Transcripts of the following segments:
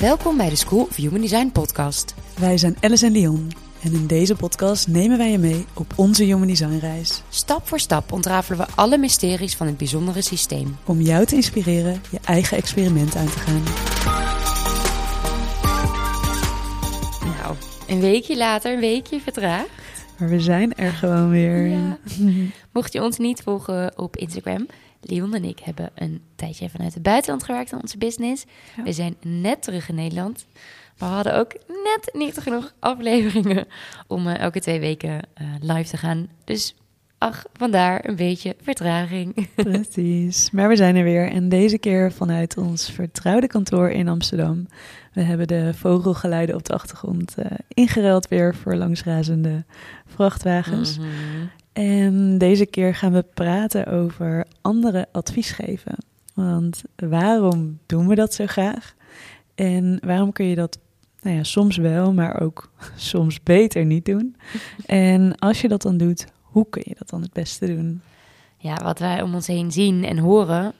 Welkom bij de School of Human Design podcast. Wij zijn Alice en Leon en in deze podcast nemen wij je mee op onze Human Design reis. Stap voor stap ontrafelen we alle mysteries van het bijzondere systeem. Om jou te inspireren je eigen experiment aan te gaan. Nou, een weekje later, een weekje vertraagd. Maar we zijn er gewoon weer. Ja. Mocht je ons niet volgen op Instagram, Leon en ik hebben een tijdje vanuit het buitenland gewerkt aan onze business. Ja. We zijn net terug in Nederland. Maar we hadden ook net niet genoeg afleveringen om eh, elke twee weken eh, live te gaan. Dus ach, vandaar een beetje vertraging. Precies. Maar we zijn er weer en deze keer vanuit ons vertrouwde kantoor in Amsterdam. We hebben de vogelgeluiden op de achtergrond eh, ingeruild weer voor langsrazende vrachtwagens. Mhm. En deze keer gaan we praten over anderen advies geven. Want waarom doen we dat zo graag? En waarom kun je dat nou ja, soms wel, maar ook soms beter niet doen? En als je dat dan doet, hoe kun je dat dan het beste doen? Ja, wat wij om ons heen zien en horen.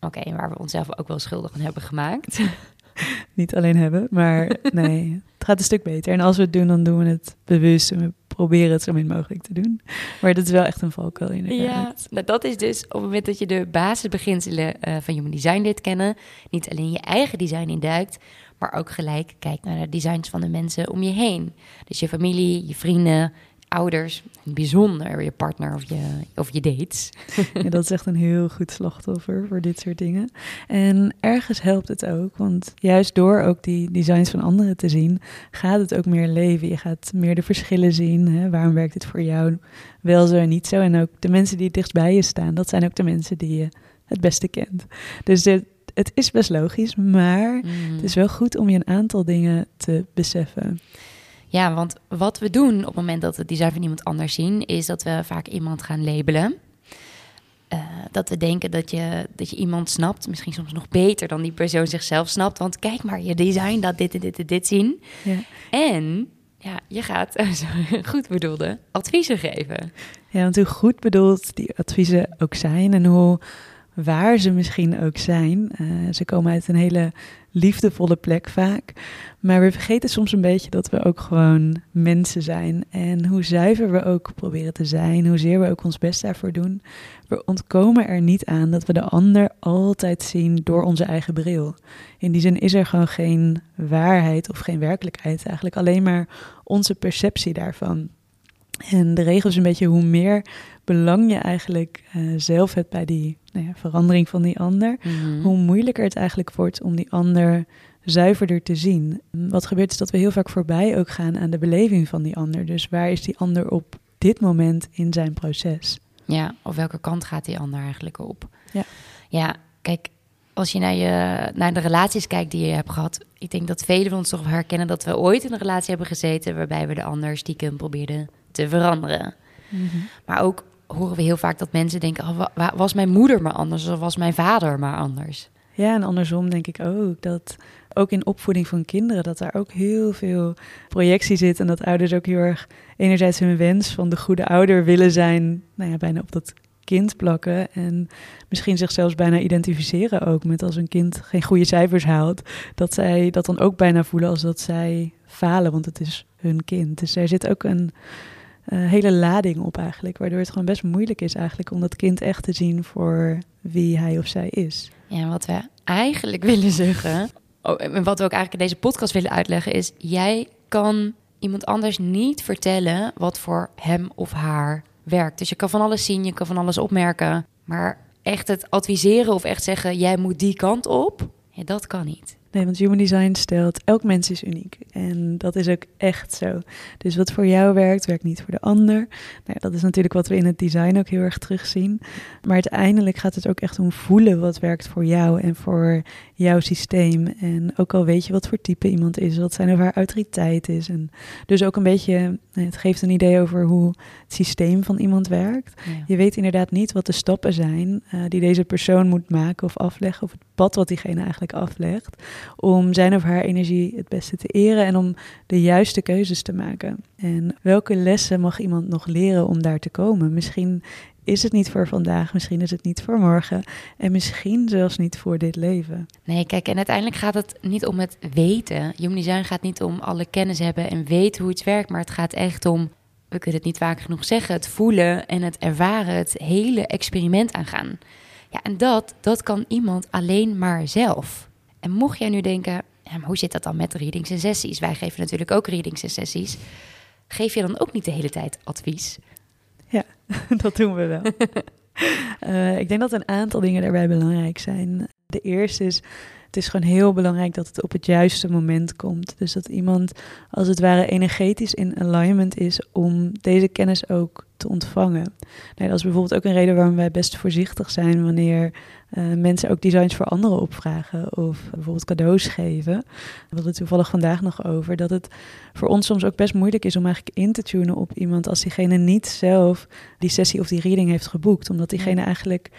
Oké, en waar we onszelf ook wel schuldig aan hebben gemaakt. Niet alleen hebben, maar nee, het gaat een stuk beter. En als we het doen, dan doen we het bewust en we proberen het zo min mogelijk te doen. Maar dat is wel echt een valkuil Ja, inderdaad. nou, dat is dus op het moment dat je de basisbeginselen eh, van Human Design leert kennen, niet alleen je eigen design induikt, maar ook gelijk kijkt naar de designs van de mensen om je heen. Dus je familie, je vrienden, ouders, bijzonder je partner of je, of je dates. Ja, dat is echt een heel goed slachtoffer voor dit soort dingen. En ergens helpt het ook, want juist door ook die designs van anderen te zien, gaat het ook meer leven. Je gaat meer de verschillen zien. Hè? Waarom werkt het voor jou wel zo en niet zo? En ook de mensen die het dichtst bij je staan, dat zijn ook de mensen die je het beste kent. Dus dit, het is best logisch, maar Mhm. het is wel goed om je een aantal dingen te beseffen. Ja, want wat we doen op het moment dat we het design van iemand anders zien, is dat we vaak iemand gaan labelen. Eh, dat we denken dat je, dat je iemand snapt, misschien soms nog beter dan die persoon zichzelf snapt. Want kijk maar, je design dat dit en dit en dit zien. Ja. En ja, je gaat goed bedoelde adviezen geven. Ja, want hoe goed bedoeld die adviezen ook zijn en hoe waar ze misschien ook zijn. eh, ze komen uit een hele liefdevolle plek vaak. Maar we vergeten soms een beetje dat we ook gewoon mensen zijn. En hoe zuiver we ook proberen te zijn, hoezeer we ook ons best daarvoor doen. We ontkomen er niet aan dat we de ander altijd zien door onze eigen bril. In die zin is er gewoon geen waarheid of geen werkelijkheid. Eigenlijk alleen maar onze perceptie daarvan. En de regel is een beetje hoe meer belang je eigenlijk eh, zelf hebt bij die nou ja, verandering van die ander, Mhm. hoe moeilijker het eigenlijk wordt om die ander zuiverder te zien. Wat gebeurt is dat we heel vaak voorbij ook gaan aan de beleving van die ander. Dus waar is die ander op dit moment in zijn proces? Ja, of welke kant gaat die ander eigenlijk op? Ja. Ja, kijk, als je naar, je naar de relaties kijkt die je hebt gehad, ik denk dat velen van ons toch herkennen dat we ooit in een relatie hebben gezeten waarbij we de ander stiekem probeerden te veranderen. Maar ook horen we heel vaak dat mensen denken, oh, wa- wa- was mijn moeder maar anders of was mijn vader maar anders? Ja, en andersom denk ik ook dat ook in opvoeding van kinderen, dat daar ook heel veel projectie zit. En dat ouders ook heel erg enerzijds hun wens van de goede ouder willen zijn, nou ja, bijna op dat kind plakken. En misschien zichzelf bijna identificeren ook met als een kind geen goede cijfers haalt, dat zij dat dan ook bijna voelen als dat zij falen, want het is hun kind. Dus er zit ook een eh, hele lading op eigenlijk, waardoor het gewoon best moeilijk is eigenlijk om dat kind echt te zien voor wie hij of zij is. Ja, wat we eigenlijk willen zeggen, oh, en wat we ook eigenlijk in deze podcast willen uitleggen, is: jij kan iemand anders niet vertellen wat voor hem of haar werkt. Dus je kan van alles zien, je kan van alles opmerken, maar echt het adviseren of echt zeggen: jij moet die kant op, dat kan niet. Nee, want Human Design stelt, elk mens is uniek. En dat is ook echt zo. Dus wat voor jou werkt, werkt niet voor de ander. Nou ja, dat is natuurlijk wat we in het design ook heel erg terugzien. Maar uiteindelijk gaat het ook echt om voelen wat werkt voor jou en voor jouw systeem. En ook al weet je wat voor type iemand is, wat zijn of haar autoriteit is. En dus ook een beetje, nou, het geeft een idee over hoe het systeem van iemand werkt. Ja. Je weet inderdaad niet wat de stappen zijn eh, die deze persoon moet maken of afleggen, of het pad wat diegene eigenlijk aflegt, om zijn of haar energie het beste te eren en om de juiste keuzes te maken. En welke lessen mag iemand nog leren om daar te komen? Misschien is het niet voor vandaag, misschien is het niet voor morgen en misschien zelfs niet voor dit leven. Nee, kijk, en uiteindelijk gaat het niet om het weten. Human design gaat niet om alle kennis hebben en weten hoe iets werkt, maar het gaat echt om, we kunnen het niet vaak genoeg zeggen, het voelen en het ervaren, het hele experiment aangaan. Ja, en dat, dat kan iemand alleen maar zelf. En mocht jij nu denken, hoe zit dat dan met readings en sessies? Wij geven natuurlijk ook readings en sessies. Geef je dan ook niet de hele tijd advies? Ja, dat doen we wel. uh, ik denk dat een aantal dingen daarbij belangrijk zijn. De eerste is, het is gewoon heel belangrijk dat het op het juiste moment komt. Dus dat iemand als het ware energetisch in alignment is om deze kennis ook te ontvangen. Nee, dat is bijvoorbeeld ook een reden waarom wij best voorzichtig zijn wanneer uh, mensen ook designs voor anderen opvragen of bijvoorbeeld cadeaus geven. We hadden het toevallig vandaag nog over dat het voor ons soms ook best moeilijk is om eigenlijk in te tunen op iemand als diegene niet zelf die sessie of die reading heeft geboekt, omdat diegene eigenlijk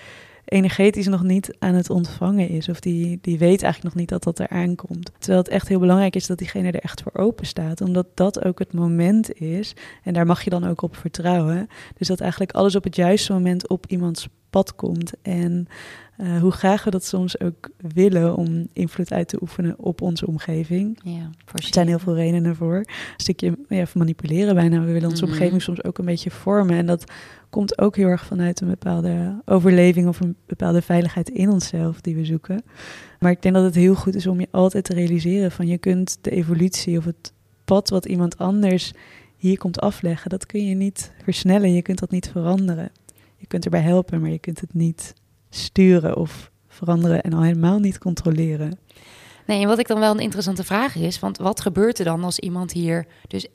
energetisch nog niet aan het ontvangen is. Of die, die weet eigenlijk nog niet dat dat eraan komt. Terwijl het echt heel belangrijk is dat diegene er echt voor open staat. Omdat dat ook het moment is. En daar mag je dan ook op vertrouwen. Dus dat eigenlijk alles op het juiste moment op iemands pad komt. En uh, hoe graag we dat soms ook willen om invloed uit te oefenen op onze omgeving. Ja, er zijn heel veel redenen voor. Een stukje ja, manipuleren bijna. We willen onze mhm. omgeving soms ook een beetje vormen. En dat komt ook heel erg vanuit een bepaalde overleving of een bepaalde veiligheid in onszelf die we zoeken. Maar ik denk dat het heel goed is om je altijd te realiseren van je kunt de evolutie of het pad wat iemand anders hier komt afleggen, dat kun je niet versnellen, je kunt dat niet veranderen. Je kunt erbij helpen, maar je kunt het niet sturen of veranderen en al helemaal niet controleren. Nee, en wat ik dan wel een interessante vraag is, want wat gebeurt er dan als iemand hier dus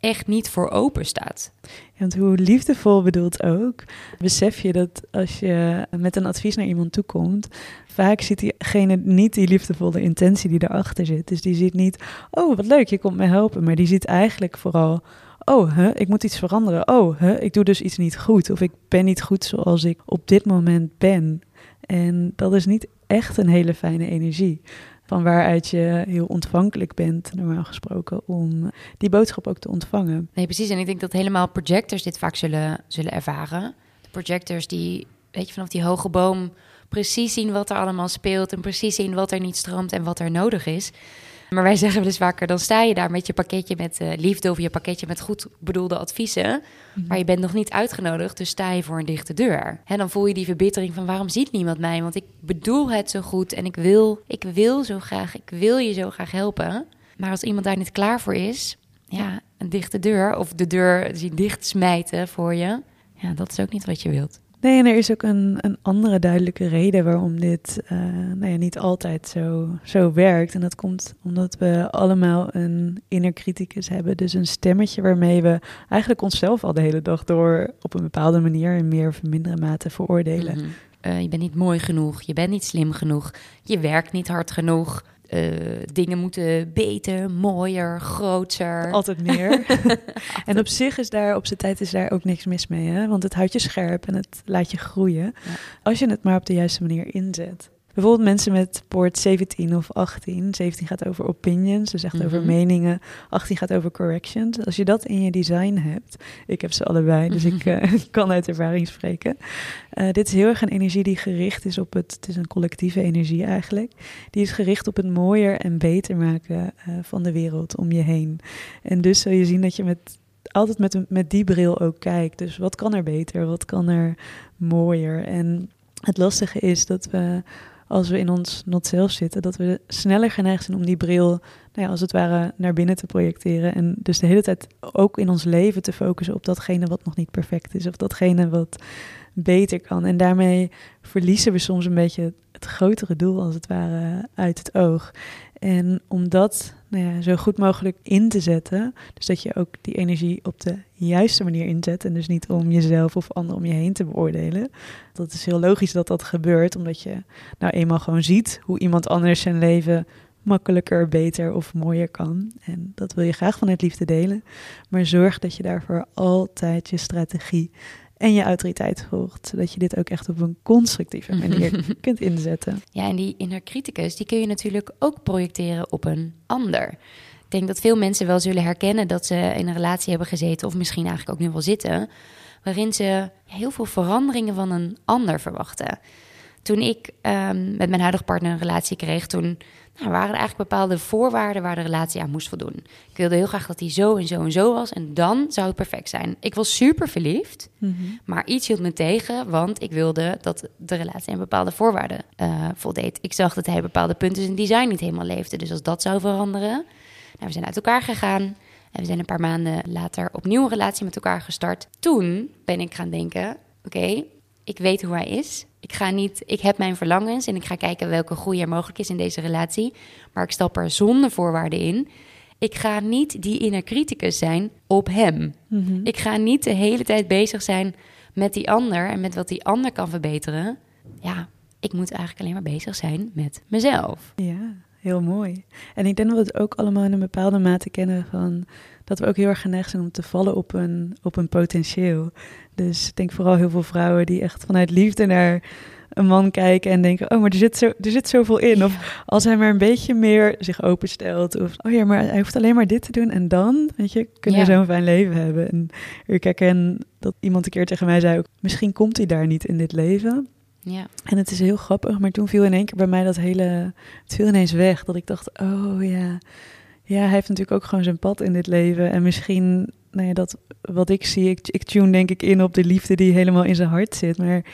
echt niet voor open staat? want hoe liefdevol bedoeld ook, besef je dat als je met een advies naar iemand toe komt, vaak ziet diegene niet die liefdevolle intentie die erachter zit. Dus die ziet niet, oh wat leuk, je komt me helpen, maar die ziet eigenlijk vooral, oh, hè, ik moet iets veranderen. Oh, hè, ik doe dus iets niet goed. Of ik ben niet goed zoals ik op dit moment ben. En dat is niet echt een hele fijne energie. Van waaruit je heel ontvankelijk bent, normaal gesproken, om die boodschap ook te ontvangen. Nee, precies. En ik denk dat helemaal projectors dit vaak zullen, zullen ervaren. De projectors die, weet je, vanaf die hoge boom precies zien wat er allemaal speelt en precies zien wat er niet stroomt en wat er nodig is. Maar wij zeggen wel eens vaker, dan sta je daar met je pakketje met uh, liefde of je pakketje met goed bedoelde adviezen. Mhm. Maar je bent nog niet uitgenodigd, dus sta je voor een dichte deur. En dan voel je die verbittering van waarom ziet niemand mij? Want ik bedoel het zo goed en ik wil, ik wil zo graag, ik wil je zo graag helpen. Maar als iemand daar niet klaar voor is, ja, een dichte deur of de deur zien dicht smijten voor je. Ja, dat is ook niet wat je wilt. Nee, en er is ook een, een andere duidelijke reden waarom dit uh, nou ja, niet altijd zo, zo werkt. En dat komt omdat we allemaal een inner criticus hebben. Dus een stemmetje waarmee we eigenlijk onszelf al de hele dag door op een bepaalde manier in meer of mindere mate veroordelen. Mhm. Eh, je bent niet mooi genoeg, je bent niet slim genoeg, je werkt niet hard genoeg. Uh, dingen moeten beter, mooier, groter. Altijd meer. en op zich is daar, op zijn tijd is daar ook niks mis mee. Hè? Want het houdt je scherp en het laat je groeien. Als je het maar op de juiste manier inzet. Bijvoorbeeld mensen met poort 17 of 18. 17 gaat over opinions, dus echt over mhm. meningen. 18 gaat over corrections. Als je dat in je design hebt, ik heb ze allebei, dus ik uh, kan uit ervaring spreken. Uh, dit is heel erg een energie die gericht is op het, het is een collectieve energie eigenlijk. Die is gericht op het mooier en beter maken uh, van de wereld om je heen. En dus zul je zien dat je met altijd met, met die bril ook kijkt. Dus wat kan er beter? Wat kan er mooier? En het lastige is dat we als we in ons not zelf zitten, dat we sneller geneigd zijn om die bril, nou ja, als het ware, naar binnen te projecteren. En dus de hele tijd ook in ons leven te focussen op datgene wat nog niet perfect is, of datgene wat beter kan. En daarmee verliezen we soms een beetje het grotere doel, als het ware, uit het oog. En om dat nou ja, zo goed mogelijk in te zetten, dus dat je ook die energie op de juiste manier inzet en dus niet om jezelf of anderen om je heen te beoordelen. Dat is heel logisch dat dat gebeurt, omdat je nou eenmaal gewoon ziet hoe iemand anders zijn leven makkelijker, beter of mooier kan. En dat wil je graag vanuit liefde delen. Maar zorg dat je daarvoor altijd je strategie en je autoriteit volgt. Zodat je dit ook echt op een constructieve manier kunt inzetten. Ja, en die inner criticus, die kun je natuurlijk ook projecteren op een ander. Ik denk dat veel mensen wel zullen herkennen dat ze in een relatie hebben gezeten, of misschien eigenlijk ook nu wel zitten, waarin ze heel veel veranderingen van een ander verwachten. Toen ik ehm, met mijn huidige partner een relatie kreeg, toen nou, waren er eigenlijk bepaalde voorwaarden waar de relatie aan moest voldoen. Ik wilde heel graag dat hij zo en zo en zo was en dan zou het perfect zijn. Ik was super verliefd, Mhm. maar iets hield me tegen, want ik wilde dat de relatie aan bepaalde voorwaarden eh, voldeed. Ik zag dat hij bepaalde punten in zijn design niet helemaal leefde, dus als dat zou veranderen. Nou, we zijn uit elkaar gegaan en we zijn een paar maanden later opnieuw een relatie met elkaar gestart. Toen ben ik gaan denken, oké, ik weet hoe hij is. Ik ga niet, ik heb mijn verlangens en ik ga kijken welke groei er mogelijk is in deze relatie. Maar ik stap er zonder voorwaarden in. Ik ga niet die inner criticus zijn op hem. Mhm. Ik ga niet de hele tijd bezig zijn met die ander en met wat die ander kan verbeteren. Ja, ik moet eigenlijk alleen maar bezig zijn met mezelf. Ja, heel mooi. En ik denk dat we het ook allemaal in een bepaalde mate kennen van dat we ook heel erg geneigd zijn om te vallen op een, op een potentieel. Dus ik denk vooral heel veel vrouwen die echt vanuit liefde naar een man kijken en denken: oh, maar er zit, zo, er zit zoveel in. Of als hij maar een beetje meer zich openstelt. Of oh ja, maar hij hoeft alleen maar dit te doen. En dan, weet je, we Ja. zo'n fijn leven hebben. En ik herken dat iemand een keer tegen mij zei: ook, misschien komt hij daar niet in dit leven. Ja, En het is heel grappig, maar toen viel in één keer bij mij dat hele... Het viel ineens weg, dat ik dacht, oh ja... Ja, hij heeft natuurlijk ook gewoon zijn pad in dit leven. En misschien, nou ja, dat wat ik zie... Ik, ik tune denk ik in op de liefde die helemaal in zijn hart zit. Maar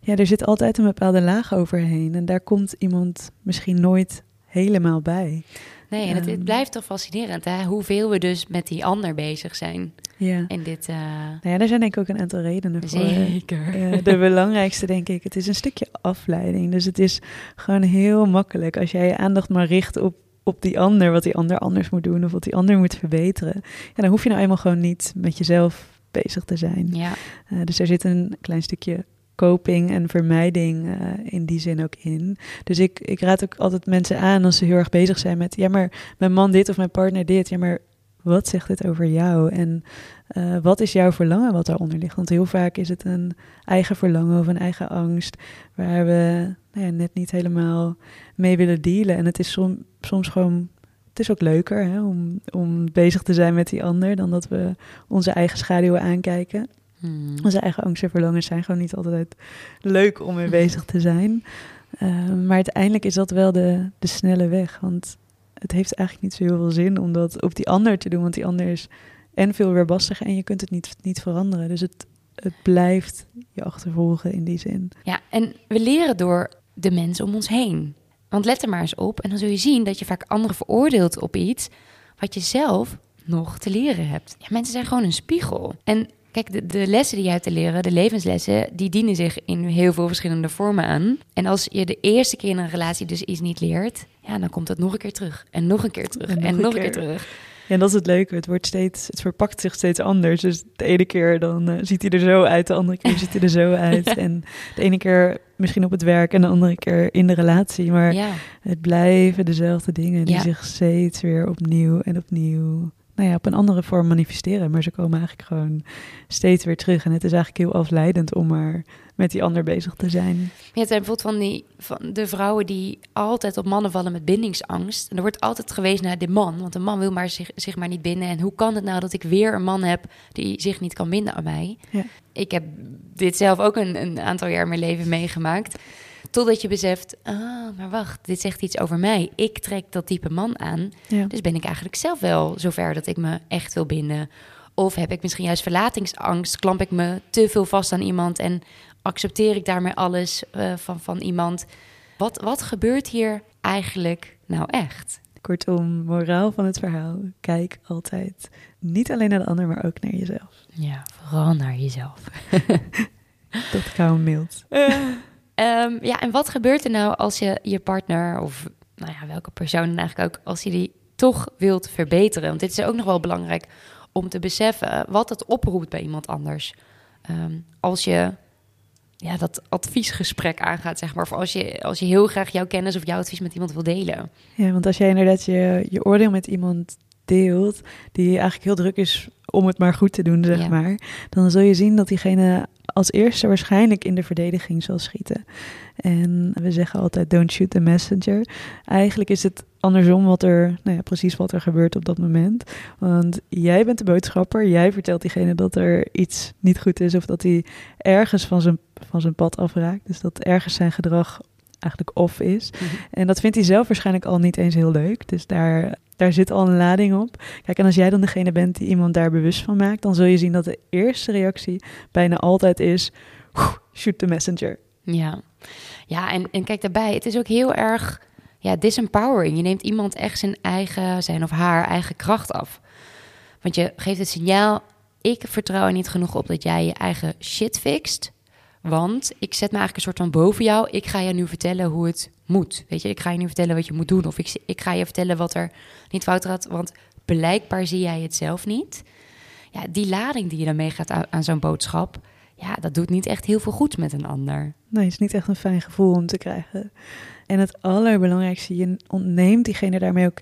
ja, er zit altijd een bepaalde laag overheen. En daar komt iemand misschien nooit helemaal bij. nee, en het, het Ehm. blijft toch fascinerend hè? hoeveel we dus met die ander bezig zijn Ja. in dit. eh, Nou ja, daar zijn denk ik ook een aantal redenen voor. zeker. Eh, de belangrijkste, denk ik, het is een stukje afleiding. Dus het is gewoon heel makkelijk als jij je aandacht maar richt op, op die ander, wat die ander anders moet doen of wat die ander moet verbeteren. Ja, dan hoef je nou eenmaal gewoon niet met jezelf bezig te zijn. Ja, Eh, dus er zit een klein stukje coping en vermijding eh, in die zin ook in. Dus ik, ik raad ook altijd mensen aan als ze heel erg bezig zijn met, ja, maar mijn man dit of mijn partner dit. Ja, maar wat zegt dit over jou? En eh, wat is jouw verlangen wat daaronder ligt? Want heel vaak is het een eigen verlangen of een eigen angst waar we nou ja, net niet helemaal mee willen dealen. En het is som, soms gewoon, het is ook leuker hè, om, om bezig te zijn met die ander dan dat we onze eigen schaduwen aankijken. Hmm. Onze eigen angsten en verlangens zijn gewoon niet altijd leuk om mee bezig te zijn. Uh, maar uiteindelijk is dat wel de, de snelle weg. Want het heeft eigenlijk niet zo heel veel zin om dat op die ander te doen. Want die ander is en veel weerbastiger en je kunt het niet, niet veranderen. Dus het, het blijft je achtervolgen in die zin. Ja, en we leren door de mensen om ons heen. Want let er maar eens op en dan zul je zien dat je vaak anderen veroordeelt op iets wat je zelf nog te leren hebt. Ja, mensen zijn gewoon een spiegel. En kijk, de, de lessen die je hebt te leren, de levenslessen, die dienen zich in heel veel verschillende vormen aan. En als je de eerste keer in een relatie dus iets niet leert, ja, dan komt het nog een keer terug. En nog een keer terug. En, En nog nog, een een keer terug. Ja, en dat is het leuke. Het, wordt steeds, het verpakt zich steeds anders. Dus de ene keer dan eh, ziet hij er zo uit, de andere keer ziet hij er zo uit. En de ene keer misschien op het werk en de andere keer in de relatie. Maar Ja, Het blijven dezelfde dingen die Ja. zich steeds weer opnieuw en opnieuw, nou ja, op een andere vorm manifesteren. Maar ze komen eigenlijk gewoon steeds weer terug. En het is eigenlijk heel afleidend om maar met die ander bezig te zijn. Ja, het zijn bijvoorbeeld van, die, van de vrouwen die altijd op mannen vallen met bindingsangst. En er wordt altijd gewezen naar de man, want een man wil maar zich, zich maar niet binden. En hoe kan het nou dat ik weer een man heb die zich niet kan binden aan mij? Ja. Ik heb dit zelf ook een, een aantal jaar in mijn leven meegemaakt. Totdat je beseft, ah, maar wacht, dit zegt iets over mij. Ik trek dat type man aan. Ja. Dus ben ik eigenlijk zelf wel zover dat ik me echt wil binden? Of heb ik misschien juist verlatingsangst? Klamp ik me te veel vast aan iemand en accepteer ik daarmee alles eh, van, van iemand? Wat, wat gebeurt hier eigenlijk nou echt? Kortom, moraal van het verhaal. Kijk altijd niet alleen naar de ander, maar ook naar jezelf. Ja, vooral naar jezelf. Dat kan mild. Ehm, ja, en wat gebeurt er nou als je je partner of nou ja, welke persoon eigenlijk ook, als je die toch wilt verbeteren? Want dit is ook nog wel belangrijk om te beseffen wat het oproept bij iemand anders. Ehm, als je ja, dat adviesgesprek aangaat, zeg maar, of als je, als je heel graag jouw kennis of jouw advies met iemand wil delen. Ja, want als jij inderdaad je, je oordeel met iemand deelt, die eigenlijk heel druk is om het maar goed te doen, zeg Ja. maar, dan zul je zien dat diegene als eerste waarschijnlijk in de verdediging zal schieten. En we zeggen altijd don't shoot the messenger. Eigenlijk is het andersom wat er, nou ja, precies wat er gebeurt op dat moment. Want jij bent de boodschapper, jij vertelt diegene dat er iets niet goed is of dat hij ergens van zijn, van zijn pad afraakt. Dus dat ergens zijn gedrag eigenlijk off is. Mhm. En dat vindt hij zelf waarschijnlijk al niet eens heel leuk. Dus daar, daar zit al een lading op. Kijk, en als jij dan degene bent die iemand daar bewust van maakt, dan zul je zien dat de eerste reactie bijna altijd is: shoot the messenger. Ja, ja en, en kijk daarbij, het is ook heel erg ja, disempowering. Je neemt iemand echt zijn eigen, zijn of haar eigen kracht af. Want je geeft het signaal: ik vertrouw er niet genoeg op dat jij je eigen shit fixt. Want ik zet me eigenlijk een soort van boven jou. Ik ga je nu vertellen hoe het moet. Weet je, ik ga je nu vertellen wat je moet doen. Of ik, ik ga je vertellen wat er niet fout gaat. Want blijkbaar zie jij het zelf niet. Ja, die lading die je dan meegaat aan, aan zo'n boodschap. Ja, dat doet niet echt heel veel goed met een ander. Nee, het is niet echt een fijn gevoel om te krijgen. En het allerbelangrijkste, je ontneemt diegene daarmee ook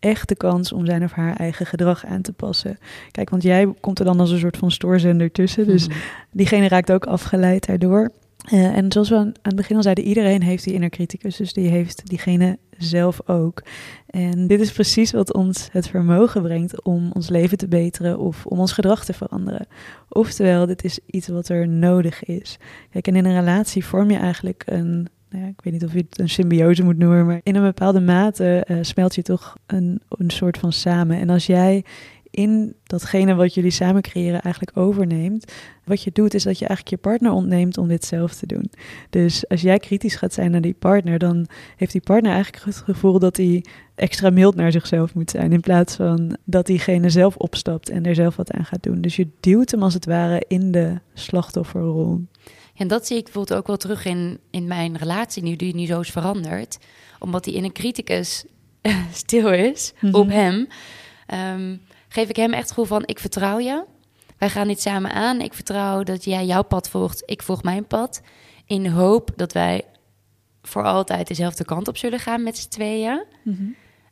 echt de kans om zijn of haar eigen gedrag aan te passen. Kijk, want jij komt er dan als een soort van stoorzender tussen. Dus mhm. diegene raakt ook afgeleid daardoor. Uh, en zoals we aan het begin al zeiden, iedereen heeft die inner criticus. Dus die heeft diegene zelf ook. En dit is precies wat ons het vermogen brengt om ons leven te beteren of om ons gedrag te veranderen. Oftewel, dit is iets wat er nodig is. Kijk, en in een relatie vorm je eigenlijk een nou ja, ik weet niet of je het een symbiose moet noemen, maar in een bepaalde mate uh, smelt je toch een, een soort van samen. En als jij in datgene wat jullie samen creëren eigenlijk overneemt. Wat je doet is dat je eigenlijk je partner ontneemt om dit zelf te doen. Dus als jij kritisch gaat zijn naar die partner, dan heeft die partner eigenlijk het gevoel dat hij extra mild naar zichzelf moet zijn. In plaats van dat diegene zelf opstapt en er zelf wat aan gaat doen. Dus je duwt hem als het ware in de slachtofferrol. En dat zie ik bijvoorbeeld ook wel terug in, in mijn relatie nu, die nu zo is veranderd. Omdat hij in een criticus stil is mhm. op hem. Ehm, geef ik hem echt het gevoel van, ik vertrouw je. Wij gaan dit samen aan. Ik vertrouw dat jij jouw pad volgt, ik volg mijn pad. In de hoop dat wij voor altijd dezelfde kant op zullen gaan met z'n tweeën. Mhm.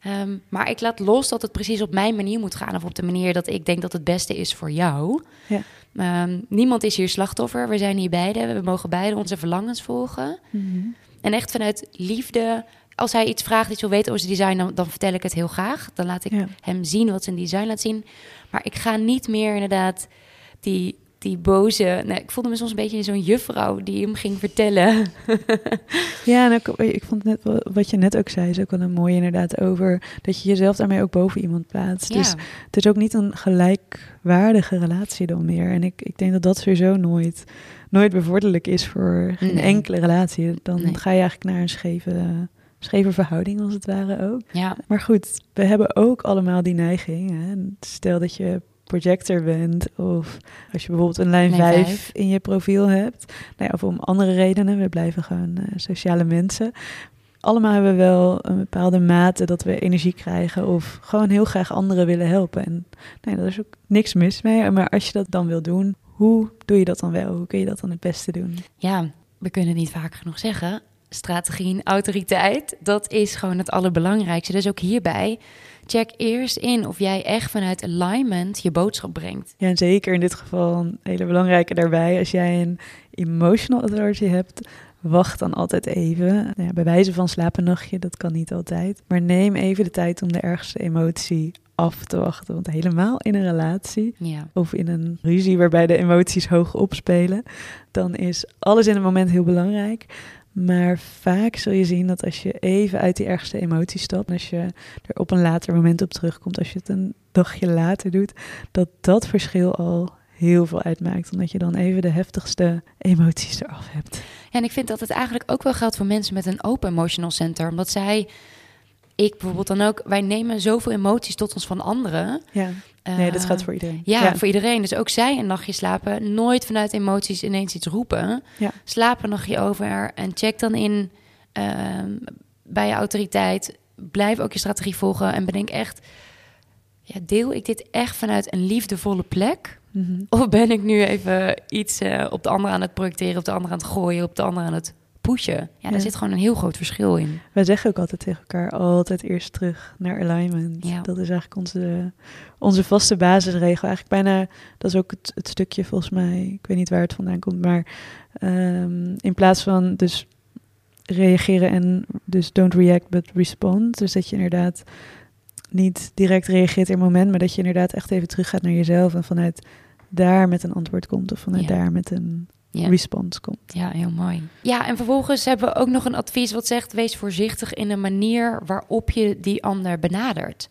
Ehm, maar ik laat los dat het precies op mijn manier moet gaan. Of op de manier dat ik denk dat het beste is voor jou. Ja. Ehm, niemand is hier slachtoffer. We zijn hier beide. We mogen beide onze verlangens volgen. Mhm. En echt vanuit liefde. Als hij iets vraagt, iets wil weten over zijn design, dan, dan vertel ik het heel graag. Dan laat ik hem zien wat zijn design laat zien. Maar ik ga niet meer inderdaad die die boze. Nou, ik voelde me soms een beetje zo'n juffrouw die hem ging vertellen. ja, en ook, ik vond net wat je net ook zei, is ook wel een mooie inderdaad over dat je jezelf daarmee ook boven iemand plaatst. Dus het is ook niet een gelijkwaardige relatie dan meer. En ik, ik denk dat dat sowieso nooit, nooit bevorderlijk is voor een enkele relatie. Dan ga je eigenlijk naar een scheve scheve verhouding als het ware ook. Ja. Maar goed, we hebben ook allemaal die neiging. Hè? Stel dat je projector bent of als je bijvoorbeeld een lijn, 5, in je profiel hebt. Nou ja, of om andere redenen, we blijven gewoon uh, sociale mensen. Allemaal hebben we wel een bepaalde mate dat we energie krijgen of gewoon heel graag anderen willen helpen. En nee, daar is ook niks mis mee. Maar als je dat dan wil doen, hoe doe je dat dan wel? Hoe kun je dat dan het beste doen? Ja, we kunnen niet vaak genoeg zeggen. Strategie en autoriteit, dat is gewoon het allerbelangrijkste. Dus ook hierbij check eerst in of jij echt vanuit alignment je boodschap brengt. Ja, en zeker in dit geval een hele belangrijke daarbij. Als jij een emotional authority hebt, wacht dan altijd even. Nou ja, bij wijze van slaap een nachtje, dat kan niet altijd. Maar neem even de tijd om de ergste emotie af te wachten. Want helemaal in een relatie ja. of in een ruzie waarbij de emoties hoog opspelen, dan is alles in het moment heel belangrijk. Maar vaak zul je zien dat als je even uit die ergste emotie stapt, als je er op een later moment op terugkomt, als je het een dagje later doet, dat dat verschil al heel veel uitmaakt. Omdat je dan even de heftigste emoties eraf hebt. En ik vind dat het eigenlijk ook wel geldt voor mensen met een open emotional center. Omdat zij, ik bijvoorbeeld dan ook, wij nemen zoveel emoties tot ons van anderen. Ja. Nee, dat gaat voor iedereen. Ja, voor iedereen. Dus ook zij een nachtje slapen. Nooit vanuit emoties ineens iets roepen. Ja. Slaap een nachtje over en check dan in ehm, bij je autoriteit. Blijf ook je strategie volgen en bedenk echt... Ja, deel ik dit echt vanuit een liefdevolle plek? Mhm. Of ben ik nu even iets uh, op de andere aan het projecteren... op de andere aan het gooien, op de andere aan het pushen. Ja, daar zit gewoon een heel groot verschil in. Wij zeggen ook altijd tegen elkaar, altijd eerst terug naar alignment. Ja. Dat is eigenlijk onze, onze vaste basisregel. Eigenlijk bijna, dat is ook het, het stukje volgens mij, ik weet niet waar het vandaan komt, maar um, in plaats van dus reageren en Dus don't react, but respond. Dus dat je inderdaad niet direct reageert in het moment, maar dat je inderdaad echt even terug gaat naar jezelf en vanuit daar met een antwoord komt of vanuit Ja. daar met een Ja. response komt. Ja, heel mooi. Ja, en vervolgens hebben we ook nog een advies wat zegt: wees voorzichtig in de manier waarop je die ander benadert.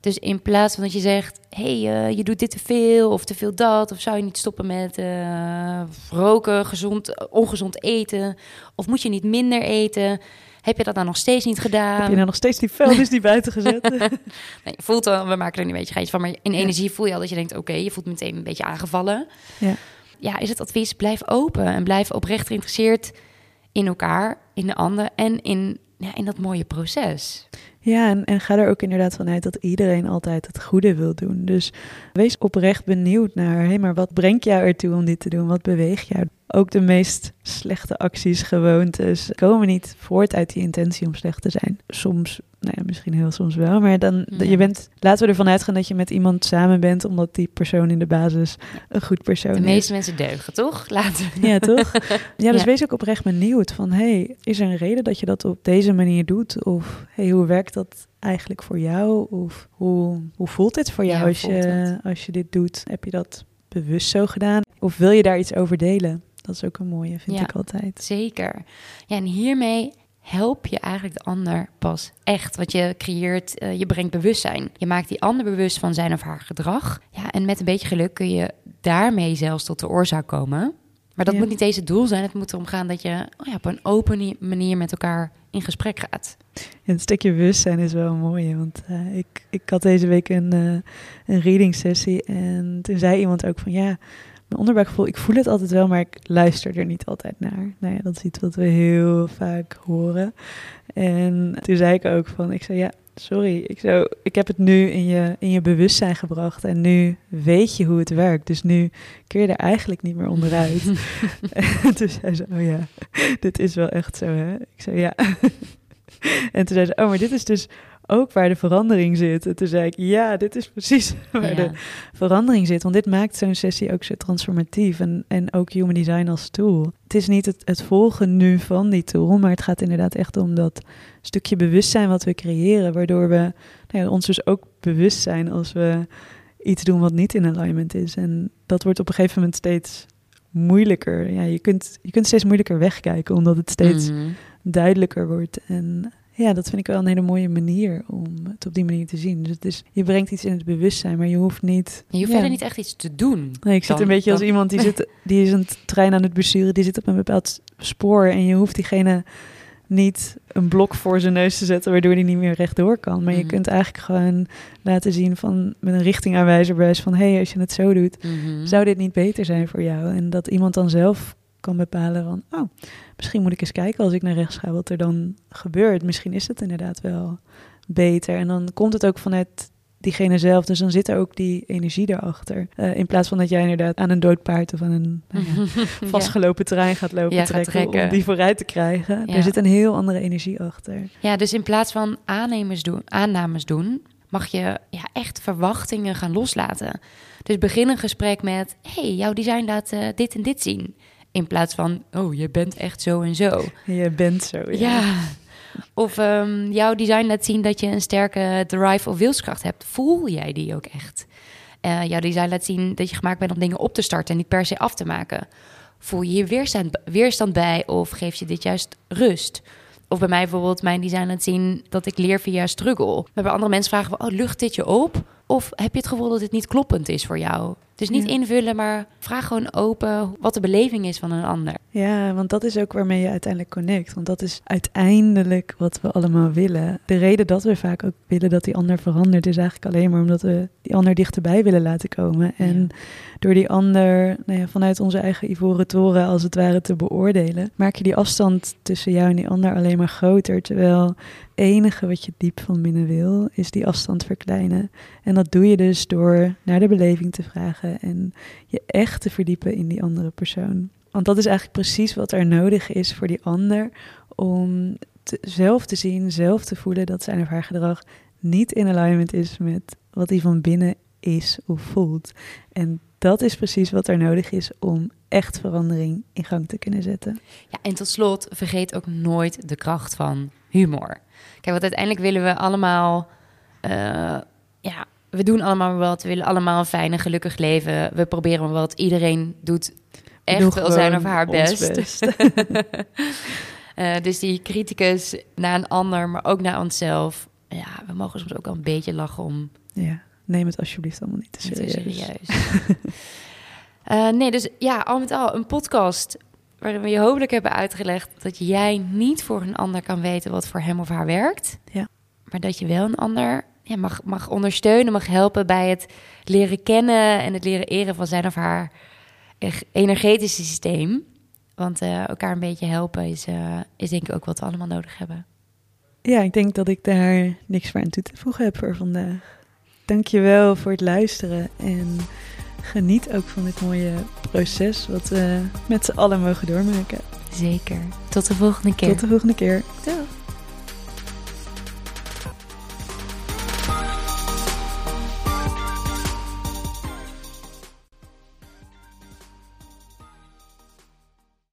Dus in plaats van dat je zegt: hey, eh, je doet dit te veel of te veel dat, of zou je niet stoppen met eh, roken, gezond, ongezond eten, of moet je niet minder eten? Heb je dat dan nog steeds niet gedaan? Heb je nou nog steeds die vuilnis die buiten gezet? Nee, je voelt wel, we maken er een beetje geitje van, maar in energie voel je al dat je denkt: oké, je voelt meteen een beetje aangevallen. ja. Ja, is het advies: blijf open en blijf oprecht geïnteresseerd in elkaar, in de ander en in, ja, in dat mooie proces. Ja, en, en ga er ook inderdaad vanuit dat iedereen altijd het goede wil doen. Dus wees oprecht benieuwd naar, hé, maar wat brengt jou ertoe om dit te doen? Wat beweegt jou? Ook de meest slechte acties, gewoontes, komen niet voort uit die intentie om slecht te zijn. Soms, nou ja, misschien heel soms wel, maar dan, Ja. je bent, laten we ervan uitgaan dat je met iemand samen bent, omdat die persoon in de basis een goed persoon De is. meeste mensen deugen, toch? Laten we. Ja, toch? Ja, dus Ja. wees ook oprecht benieuwd van... hey, is er een reden dat je dat op deze manier doet? Of hey, hoe werkt dat eigenlijk voor jou? Of hoe, hoe voelt dit voor jou Ja, als, je, het? als je dit doet? Heb je dat bewust zo gedaan? Of wil je daar iets over delen? Dat is ook een mooie, vind Ja. ik altijd. Zeker. Ja, en hiermee help je eigenlijk de ander pas echt. Want je creëert, eh, je brengt bewustzijn. Je maakt die ander bewust van zijn of haar gedrag. Ja, en met een beetje geluk kun je daarmee zelfs tot de oorzaak komen. Maar dat Ja. moet niet eens het doel zijn. Het moet erom gaan dat je oh ja, op een open ni- manier met elkaar in gesprek gaat. En het stukje bewustzijn is wel een mooie. Want eh, ik, ik had deze week een, eh een reading sessie. En toen zei iemand ook van ja, mijn onderbuikgevoel, ik voel het altijd wel, maar ik luister er niet altijd naar. Nou ja, dat is iets wat we heel vaak horen. En toen zei ik ook van, ik zei ja, sorry, ik, zo, ik heb het nu in je, in je bewustzijn gebracht. En nu weet je hoe het werkt. Dus nu kun je er eigenlijk niet meer onderuit. en toen zei ze, oh ja, dit is wel echt zo hè. Ik zei ja. En toen zei ze, oh, maar dit is dus ook waar de verandering zit. En toen zei ik, ja, dit is precies waar Ja. de verandering zit. Want dit maakt zo'n sessie ook zo transformatief. En, en ook human design als tool. Het is niet het, het volgen nu van die tool, maar het gaat inderdaad echt om dat stukje bewustzijn wat we creëren. Waardoor we nou ja, ons dus ook bewust zijn als we iets doen wat niet in alignment is. En dat wordt op een gegeven moment steeds moeilijker. Ja, je kunt, je kunt steeds moeilijker wegkijken, omdat het steeds Mhm. duidelijker wordt. En ja, dat vind ik wel een hele mooie manier om het op die manier te zien. Dus het is, je brengt iets in het bewustzijn, maar je hoeft niet... Je hoeft ja. verder niet echt iets te doen. Nee, ik zit dan- een beetje als iemand die, zit, die is een trein aan het besturen, die zit op een bepaald spoor en je hoeft diegene niet een blok voor zijn neus te zetten waardoor hij niet meer rechtdoor kan. Maar je Mhm. kunt eigenlijk gewoon laten zien van met een richtingaanwijzer bewijs van hé, hey, als je het zo doet, Mhm. zou dit niet beter zijn voor jou? En dat iemand dan zelf kan bepalen van, oh, misschien moet ik eens kijken als ik naar rechts ga wat er dan gebeurt. Misschien is het inderdaad wel beter. En dan komt het ook vanuit diegene zelf. Dus dan zit er ook die energie erachter. Eh, in plaats van dat jij inderdaad aan een dood paard of aan een nou ja, vastgelopen trein gaat lopen Ja, gaat trekken, trekken. om die vooruit te krijgen. Ja. Er zit een heel andere energie achter. Ja, dus in plaats van aannemers doen, aannames doen, mag je ja, echt verwachtingen gaan loslaten. Dus begin een gesprek met: hey, jouw design laat eh, dit en dit zien. In plaats van: oh, je bent echt zo en zo. Je bent zo. Ja. Ja. Of ehm, jouw design laat zien dat je een sterke drive of wilskracht hebt. Voel jij die ook echt? Eh, jouw design laat zien dat je gemaakt bent om dingen op te starten en niet per se af te maken. Voel je hier weerstand, weerstand bij of geef je dit juist rust? Of bij mij bijvoorbeeld, mijn design laat zien dat ik leer via struggle. Maar bij andere mensen vragen we, oh, lucht dit je op? Of heb je het gevoel dat het niet kloppend is voor jou? Dus niet Ja. invullen, maar vraag gewoon open wat de beleving is van een ander. Ja, want dat is ook waarmee je uiteindelijk connect. Want dat is uiteindelijk wat we allemaal willen. De reden dat we vaak ook willen dat die ander verandert, is eigenlijk alleen maar omdat we die ander dichterbij willen laten komen. En Ja. door die ander nou ja, vanuit onze eigen ivoren toren als het ware te beoordelen, maak je die afstand tussen jou en die ander alleen maar groter. Terwijl het enige wat je diep van binnen wil, is die afstand verkleinen. En dat doe je dus door naar de beleving te vragen en je echt te verdiepen in die andere persoon. Want dat is eigenlijk precies wat er nodig is voor die ander om zelf te zien, zelf te voelen dat zijn of haar gedrag niet in alignment is met wat hij van binnen is of voelt. En dat is precies wat er nodig is om echt verandering in gang te kunnen zetten. Ja, en tot slot, vergeet ook nooit de kracht van humor. Kijk, want uiteindelijk willen we allemaal, uh, ja, we doen allemaal wat. We willen allemaal een fijn en gelukkig leven. We proberen wat. Iedereen doet echt wel zijn of haar best. best. uh, dus die criticus naar een ander, maar ook naar onszelf. Ja, we mogen soms ook wel een beetje lachen om. Ja, neem het alsjeblieft allemaal niet te serieus. Niet te serieus. uh, nee, dus ja, al met al een podcast waarin we je hopelijk hebben uitgelegd dat jij niet voor een ander kan weten wat voor hem of haar werkt. Ja. Maar dat je wel een ander ja, mag, mag ondersteunen, mag helpen bij het leren kennen en het leren eren van zijn of haar energetische systeem. Want uh, elkaar een beetje helpen is, uh, is denk ik ook wat we allemaal nodig hebben. Ja, ik denk dat ik daar niks meer aan toe te voegen heb voor vandaag. Dankjewel voor het luisteren en geniet ook van dit mooie proces wat we met z'n allen mogen doormaken. Zeker. Tot de volgende keer. Tot de volgende keer. Doei.